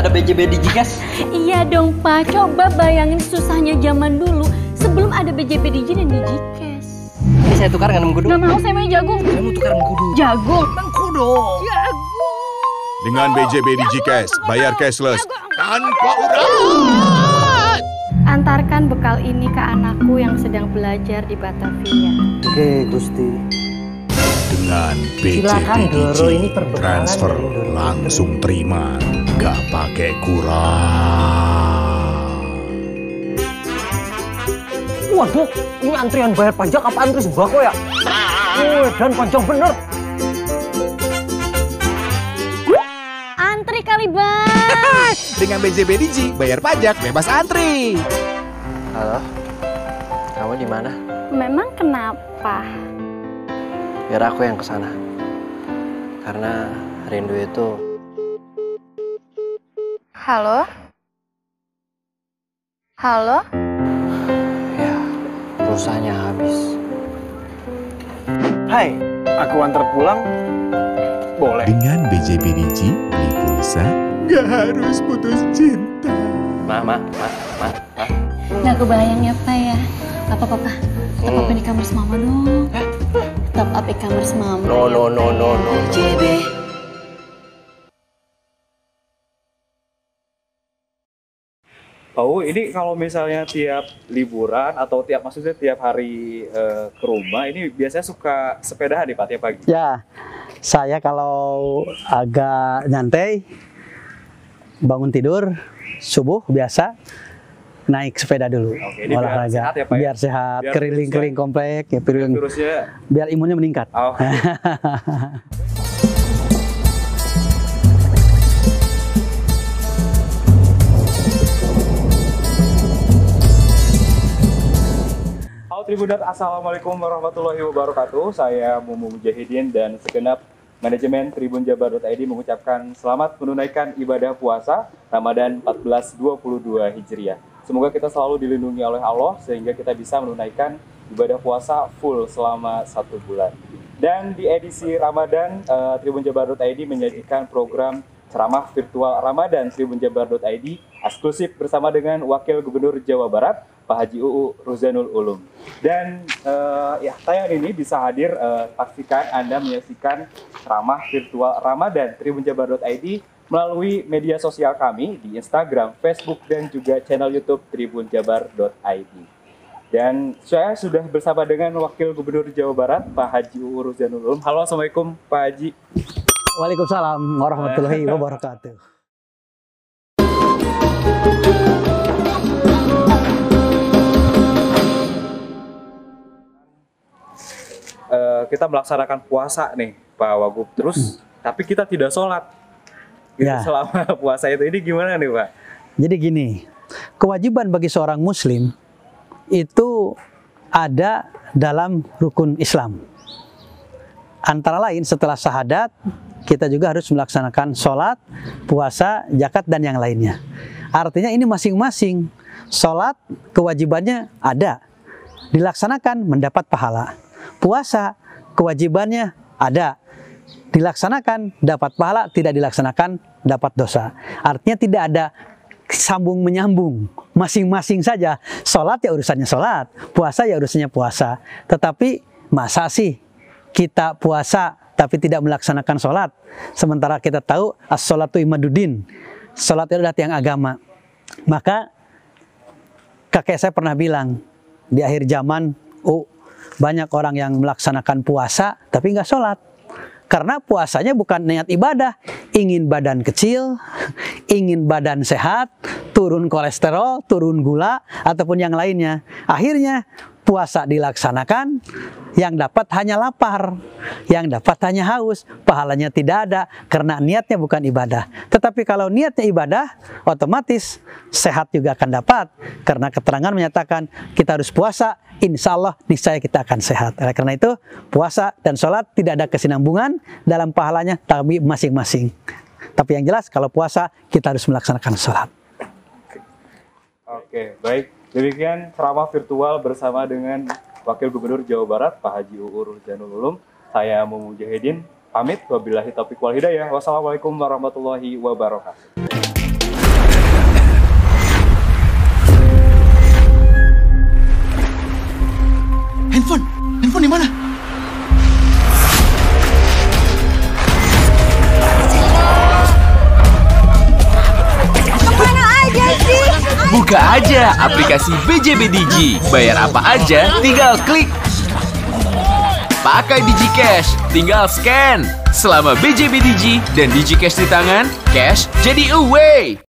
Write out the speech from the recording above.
ada BJB Digigas. Iya dong Pak, coba bayangin susahnya zaman dulu sebelum ada BJP Digi dan Digikes. Ini saya tukar dengan mengkudu. Gak mau saya mau jagung. Saya mau tukar mengkudu. Jagung. Mengkudu. Jagung. Dengan BJB Digicash, bayar cashless tanpa urat. Antarkan bekal ini ke anakku yang sedang belajar di Batavia. Oke, Gusti. Dengan perbekalan transfer langsung terima, gak pakai kurang. Waduh, ini antrian bayar pajak apa antri sembako ya? Wih, dan panjang bener. Antri kali bang. Dengan BJB Digi, bayar pajak bebas antri. Halo. Kamu di mana? Memang kenapa? Biar aku yang ke sana. Karena rindu itu Halo? Halo? ya pulsanya habis. Hai, aku antar pulang. Boleh. Dengan BJB Digi, beli pulsa, gak harus putus cinta. Ma, ma, ma, ma, ma. Nggak kebayang ya Pak ya. Apa papa? Up Hmm. di kamar mama dong. Top up kamar mama. No, no, no, no, no. JB. Oh, ini kalau misalnya tiap liburan atau tiap maksudnya tiap hari eh, ke rumah, ini biasanya suka sepedahan nih Pak tiap pagi. Ya, saya kalau agak nyantai, bangun tidur, subuh biasa, naik sepeda dulu, Oke, ini biar olahraga, sehat ya, Pak, ya? biar sehat, Biar keliling-keliling komplek, ya, biar, Virusnya, biar imunnya meningkat. oh, Halo Tribudat, Assalamualaikum warahmatullahi wabarakatuh. Saya Mumu Mujahidin dan segenap manajemen Tribun Jabar.id mengucapkan selamat menunaikan ibadah puasa Ramadan 1422 Hijriah. Semoga kita selalu dilindungi oleh Allah sehingga kita bisa menunaikan ibadah puasa full selama satu bulan. Dan di edisi Ramadan, eh, Tribun Jabar.id menyajikan program ceramah virtual Ramadan Tribun Jabar.id eksklusif bersama dengan Wakil Gubernur Jawa Barat, Pak Haji UU Ruzanul Ulum. Dan eh, ya tayangan ini bisa hadir eh, pastikan Anda menyaksikan ceramah virtual Ramadan Tribun Jabar.id melalui media sosial kami di Instagram, Facebook, dan juga channel YouTube Tribun Jabar.id. Dan saya sudah bersama dengan Wakil Gubernur Jawa Barat, Pak Haji UU Ruzanul Ulum. Halo, Assalamualaikum Pak Haji. Waalaikumsalam warahmatullahi wabarakatuh. Eh, kita melaksanakan puasa nih Pak Wagub terus tapi kita tidak sholat Gitu, Ya. selama puasa itu ini gimana nih Pak? Jadi gini, kewajiban bagi seorang muslim itu ada dalam rukun Islam. Antara lain setelah syahadat, kita juga harus melaksanakan sholat, puasa, zakat, dan yang lainnya. Artinya ini masing-masing. Sholat, kewajibannya ada. Dilaksanakan, mendapat pahala. Puasa, kewajibannya ada. Dilaksanakan, dapat pahala. Tidak dilaksanakan, dapat dosa. Artinya tidak ada sambung menyambung. Masing-masing saja. Sholat ya urusannya sholat. Puasa ya urusannya puasa. Tetapi masa sih kita puasa tapi tidak melaksanakan sholat? Sementara kita tahu as sholatu imaduddin sholat itu adalah tiang agama. Maka kakek saya pernah bilang di akhir zaman oh banyak orang yang melaksanakan puasa tapi nggak sholat karena puasanya bukan niat ibadah, ingin badan kecil, ingin badan sehat, turun kolesterol, turun gula, ataupun yang lainnya. Akhirnya puasa dilaksanakan, yang dapat hanya lapar, yang dapat hanya haus, pahalanya tidak ada karena niatnya bukan ibadah. Tetapi kalau niatnya ibadah, otomatis sehat juga akan dapat karena keterangan menyatakan kita harus puasa, insya Allah niscaya kita akan sehat. Oleh karena itu puasa dan sholat tidak ada kesinambungan dalam pahalanya, tapi masing-masing. Tapi yang jelas kalau puasa kita harus melaksanakan sholat. Oke, baik. Demikian ceramah virtual bersama dengan Wakil Gubernur Jawa Barat, Pak Haji UU Ruzanul Ulum. Saya Mumu Mujahidin. Pamit, wabillahi taufiq wal hidayah. Wassalamualaikum warahmatullahi wabarakatuh. Buka aja aplikasi BJB Digi. Bayar apa aja, tinggal klik. Pakai Digi Cash, tinggal scan. Selama BJB Digi dan Digi Cash di tangan, cash jadi away.